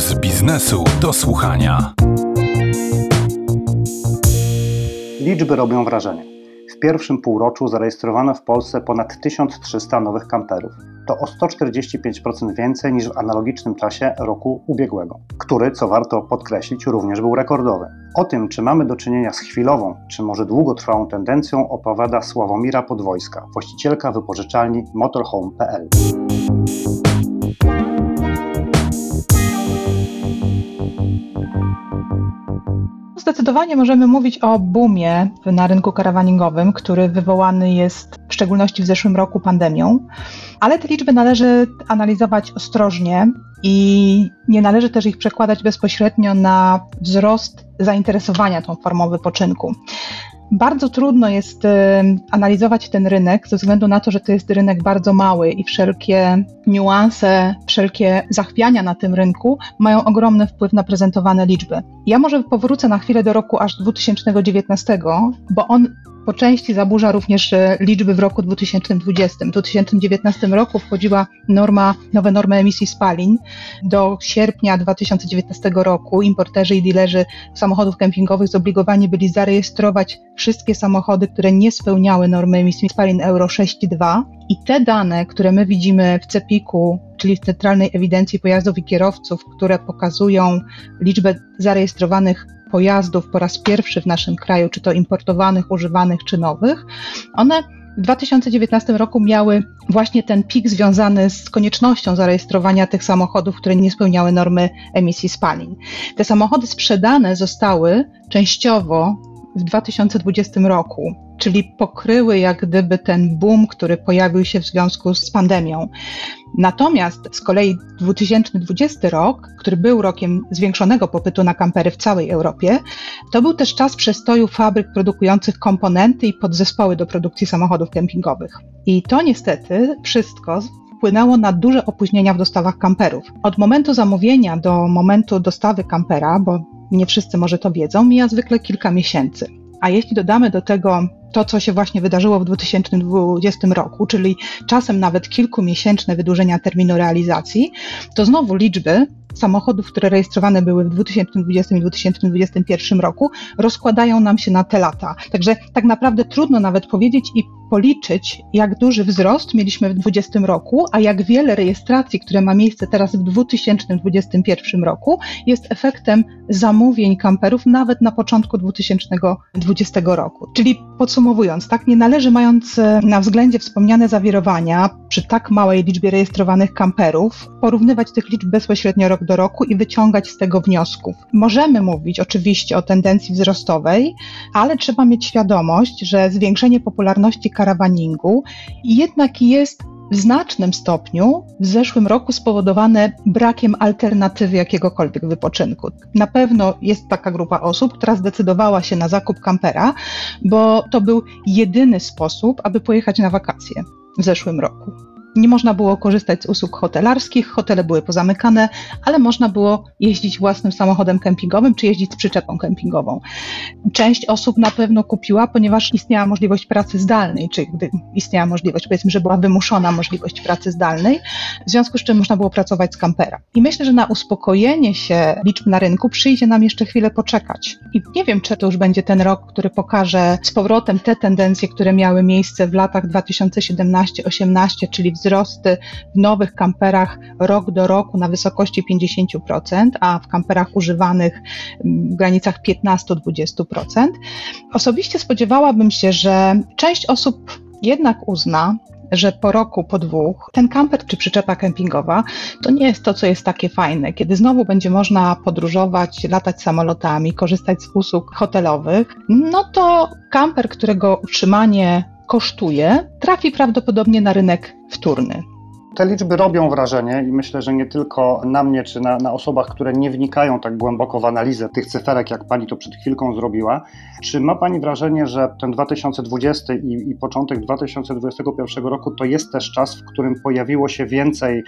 z biznesu do słuchania. Liczby robią wrażenie. W pierwszym półroczu zarejestrowano w Polsce ponad 1300 nowych kamperów. To o 145% więcej niż w analogicznym czasie roku ubiegłego, który, co warto podkreślić, również był rekordowy. O tym, czy mamy do czynienia z chwilową, czy może długotrwałą tendencją, opowiada Sławomira Podwojska, właścicielka wypożyczalni motorhome.pl. Zdecydowanie możemy mówić o boomie na rynku karawanningowym, który wywołany jest w szczególności w zeszłym roku pandemią, ale te liczby należy analizować ostrożnie i nie należy też ich przekładać bezpośrednio na wzrost zainteresowania tą formą wypoczynku. Bardzo trudno jest y, analizować ten rynek ze względu na to, że to jest rynek bardzo mały i wszelkie niuanse, wszelkie zachwiania na tym rynku mają ogromny wpływ na prezentowane liczby. Ja może powrócę na chwilę do roku aż 2019, bo on po części zaburza również e, liczby w roku 2020. W 2019 roku wchodziła norma, nowe normy emisji spalin. Do sierpnia 2019 roku importerzy i dilerzy samochodów kempingowych zobligowani byli zarejestrować wszystkie samochody, które nie spełniały normy emisji spalin Euro 6.2 i te dane, które my widzimy w CEPIK-u, czyli w Centralnej Ewidencji Pojazdów i Kierowców, które pokazują liczbę zarejestrowanych pojazdów po raz pierwszy w naszym kraju, czy to importowanych, używanych, czy nowych, one w 2019 roku miały właśnie ten pik związany z koniecznością zarejestrowania tych samochodów, które nie spełniały normy emisji spalin. Te samochody sprzedane zostały częściowo w 2020 roku, czyli pokryły jak gdyby ten boom, który pojawił się w związku z pandemią. Natomiast z kolei 2020 rok, który był rokiem zwiększonego popytu na kampery w całej Europie, to był też czas przestoju fabryk produkujących komponenty i podzespoły do produkcji samochodów kempingowych. I to niestety wszystko wpłynęło na duże opóźnienia w dostawach kamperów. Od momentu zamówienia do momentu dostawy kampera, bo nie wszyscy może to wiedzą, mija zwykle kilka miesięcy. A jeśli dodamy do tego to, co się właśnie wydarzyło w 2020 roku, czyli czasem nawet kilkumiesięczne wydłużenia terminu realizacji, to znowu liczby samochodów, które rejestrowane były w 2020 i 2021 roku, rozkładają nam się na te lata. Także tak naprawdę trudno nawet powiedzieć i policzyć, jak duży wzrost mieliśmy w 2020 roku, a jak wiele rejestracji, które ma miejsce teraz w 2021 roku, jest efektem zamówień kamperów nawet na początku 2020 roku. Czyli podsumowując, tak, nie należy mając e, na względzie wspomniane zawirowania przy tak małej liczbie rejestrowanych kamperów, porównywać tych liczb bezpośrednio rok do roku i wyciągać z tego wniosków. Możemy mówić oczywiście o tendencji wzrostowej, ale trzeba mieć świadomość, że zwiększenie popularności karawaningu jednak jest w znacznym stopniu w zeszłym roku spowodowane brakiem alternatywy jakiegokolwiek wypoczynku. Na pewno jest taka grupa osób, która zdecydowała się na zakup kampera, bo to był jedyny sposób, aby pojechać na wakacje w zeszłym roku. Nie można było korzystać z usług hotelarskich, hotele były pozamykane, ale można było jeździć własnym samochodem kempingowym czy jeździć z przyczepą kempingową. Część osób na pewno kupiła, ponieważ istniała możliwość pracy zdalnej, czy gdy istniała możliwość, powiedzmy, że była wymuszona możliwość pracy zdalnej, w związku z czym można było pracować z kampera. I myślę, że na uspokojenie się liczb na rynku przyjdzie nam jeszcze chwilę poczekać. I nie wiem, czy to już będzie ten rok, który pokaże z powrotem te tendencje, które miały miejsce w latach 2017-18, czyli w wzrosty w nowych kamperach rok do roku na wysokości 50%, a w kamperach używanych w granicach 15-20%. Osobiście spodziewałabym się, że część osób jednak uzna, że po roku, po dwóch, ten kamper czy przyczepa kempingowa to nie jest to, co jest takie fajne. Kiedy znowu będzie można podróżować, latać samolotami, korzystać z usług hotelowych, no to kamper, którego utrzymanie kosztuje, trafi prawdopodobnie na rynek wtórny. Te liczby robią wrażenie i myślę, że nie tylko na mnie czy na, na, osobach, które nie wnikają tak głęboko w analizę tych cyferek, jak Pani to przed chwilką zrobiła. Czy ma Pani wrażenie, że ten 2020 i, i początek 2021 roku to jest też czas, w którym pojawiło się więcej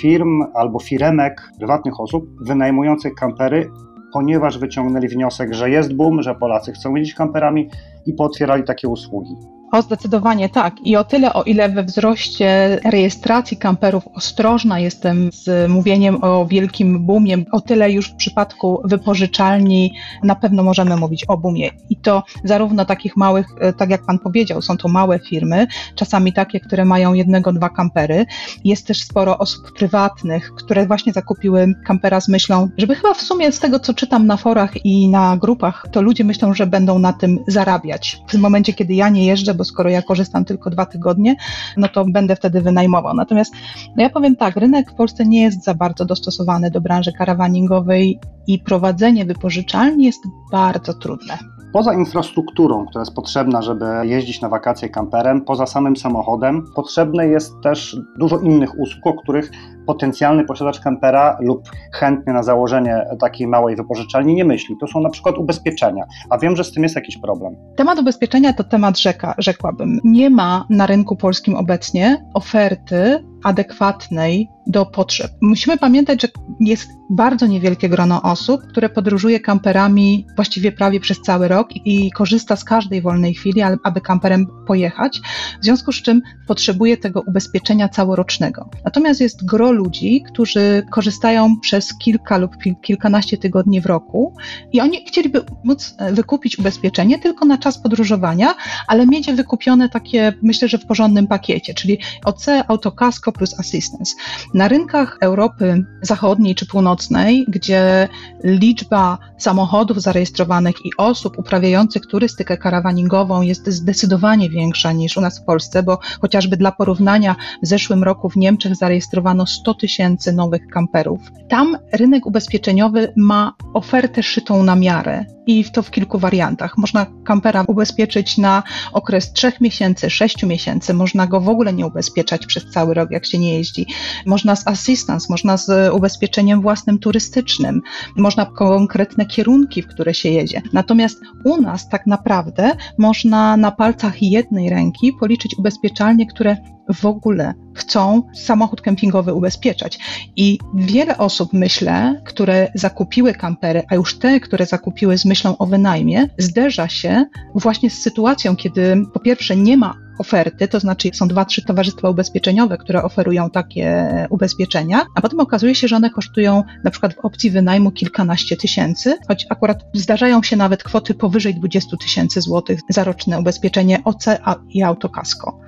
firm albo firemek, prywatnych osób wynajmujących kampery, ponieważ wyciągnęli wniosek, że jest boom, że Polacy chcą jeździć kamperami i pootwierali takie usługi. O, zdecydowanie tak. I o tyle, o ile we wzroście rejestracji kamperów ostrożna jestem z mówieniem o wielkim boomie, o tyle już w przypadku wypożyczalni na pewno możemy mówić o boomie. I to zarówno takich małych, e, tak jak Pan powiedział, są to małe firmy, czasami takie, które mają jednego, dwa kampery. Jest też sporo osób prywatnych, które właśnie zakupiły kampera z myślą, żeby chyba w sumie z tego, co czytam na forach i na grupach, to ludzie myślą, że będą na tym zarabiać. W tym momencie, kiedy ja nie jeżdżę, bo skoro ja korzystam tylko dwa tygodnie, no to będę wtedy wynajmował. Natomiast no ja powiem tak, rynek w Polsce nie jest za bardzo dostosowany do branży karawaningowej i prowadzenie wypożyczalni jest bardzo trudne. Poza infrastrukturą, która jest potrzebna, żeby jeździć na wakacje kamperem, poza samym samochodem, potrzebne jest też dużo innych usług, o których potencjalny posiadacz kampera lub chętny na założenie takiej małej wypożyczalni nie myśli. To są na przykład ubezpieczenia, a wiem, że z tym jest jakiś problem. Temat ubezpieczenia to temat rzeka, rzekłabym. Nie ma na rynku polskim obecnie oferty adekwatnej do potrzeb. Musimy pamiętać, że jest bardzo niewielkie grono osób, które podróżuje kamperami właściwie prawie przez cały rok i korzysta z każdej wolnej chwili, aby kamperem pojechać, w związku z czym potrzebuje tego ubezpieczenia całorocznego. Natomiast jest ludzi, którzy korzystają przez kilka lub kilkanaście tygodni w roku i oni chcieliby móc e, wykupić ubezpieczenie tylko na czas podróżowania, ale mieć wykupione takie, myślę, że w porządnym pakiecie, czyli OC, autokasko plus assistance. Na rynkach Europy Zachodniej czy Północnej, gdzie liczba samochodów zarejestrowanych i osób uprawiających turystykę karawaningową jest zdecydowanie większa niż u nas w Polsce, bo chociażby dla porównania w zeszłym roku w Niemczech zarejestrowano 100 tysięcy nowych kamperów. Tam rynek ubezpieczeniowy ma ofertę szytą na miarę i to w kilku wariantach. Można kampera ubezpieczyć na okres 3 miesięcy, 6 miesięcy, można go w ogóle nie ubezpieczać przez cały rok, jak się nie jeździ. Można z assistance, można z ubezpieczeniem własnym turystycznym, można konkretne kierunki, w które się jedzie. Natomiast u nas tak naprawdę można na palcach jednej ręki policzyć ubezpieczalnie, które w ogóle chcą samochód kempingowy ubezpieczać. I wiele osób, myślę, które zakupiły kampery, a już te, które zakupiły z myślą o wynajmie, zderza się właśnie z sytuacją, kiedy po pierwsze nie ma oferty, to znaczy są dwa, trzy towarzystwa ubezpieczeniowe, które oferują takie ubezpieczenia, a potem okazuje się, że one kosztują na przykład w opcji wynajmu kilkanaście tysięcy, choć akurat zdarzają się nawet kwoty powyżej 20 tysięcy złotych za roczne ubezpieczenie OC i autokasko.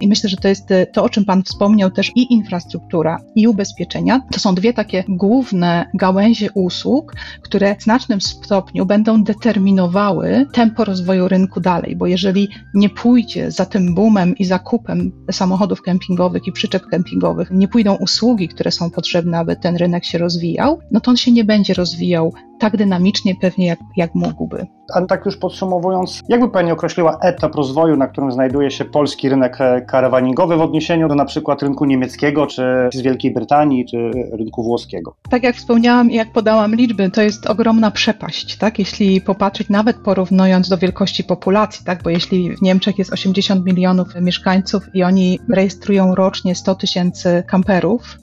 I myślę, że to jest e, to, o czym Pan wspomniał, też i infrastruktura, i ubezpieczenia. To są dwie takie główne gałęzie usług, które w znacznym stopniu będą determinowały tempo rozwoju rynku dalej, bo jeżeli nie pójdzie za tym boomem i zakupem samochodów kempingowych i przyczep kempingowych, nie pójdą usługi, które są potrzebne, aby ten rynek się rozwijał, no to on się nie będzie rozwijał tak dynamicznie pewnie, jak, jak mógłby. A tak już podsumowując, jakby Pani określiła etap rozwoju, na którym znajduje się polski rynek e, karawaningowy w odniesieniu do na przykład rynku niemieckiego, czy z Wielkiej Brytanii, czy rynku włoskiego? Tak jak wspomniałam i jak podałam liczby, to jest ogromna przepaść, tak? Jeśli popatrzeć nawet porównując do wielkości populacji, tak? Bo jeśli w Niemczech jest 80 milionów mieszkańców i oni rejestrują rocznie 100 tysięcy kamperów,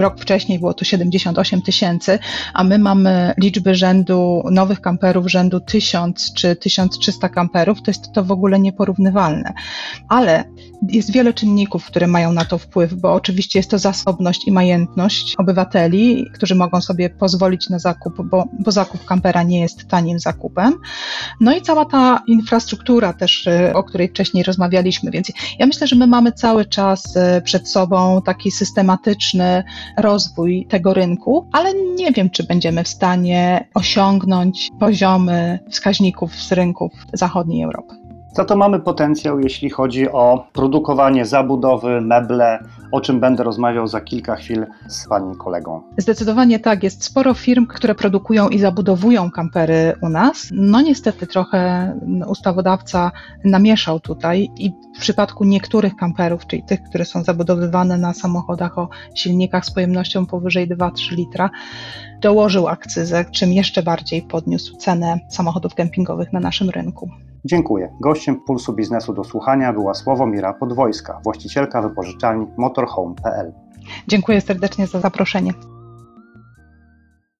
rok wcześniej było to 78 tysięcy, a my mamy liczby rzędu nowych kamperów rzędu 1000 czy 1300 kamperów, to jest to w ogóle nieporównywalne. Ale jest wiele czynników, które mają na to wpływ, bo oczywiście jest to zasobność i majętność obywateli, którzy mogą sobie pozwolić na zakup, bo, bo zakup kampera nie jest tanim zakupem. No i cała ta infrastruktura też, y, o której wcześniej rozmawialiśmy, więc ja myślę, że my mamy cały czas y, przed sobą taki systematyczny rozwój tego rynku, ale nie wiem, czy będziemy w stanie osiągnąć poziomy wskaźników z rynków zachodniej Europy. Za to mamy potencjał, jeśli chodzi o produkowanie zabudowy, meble, o czym będę rozmawiał za kilka chwil z Pani kolegą. Zdecydowanie tak. Jest sporo firm, które produkują i zabudowują kampery u nas. No niestety trochę ustawodawca namieszał tutaj i w przypadku niektórych kamperów, czyli tych, które są zabudowywane na samochodach o silnikach z pojemnością powyżej 2-3 litra, dołożył akcyzę, czym jeszcze bardziej podniósł cenę samochodów kempingowych na naszym rynku. Dziękuję. Gościem Pulsu Biznesu do Słuchania była Sławomira Podwojska, właścicielka wypożyczalni motorhome.pl. Dziękuję serdecznie za zaproszenie.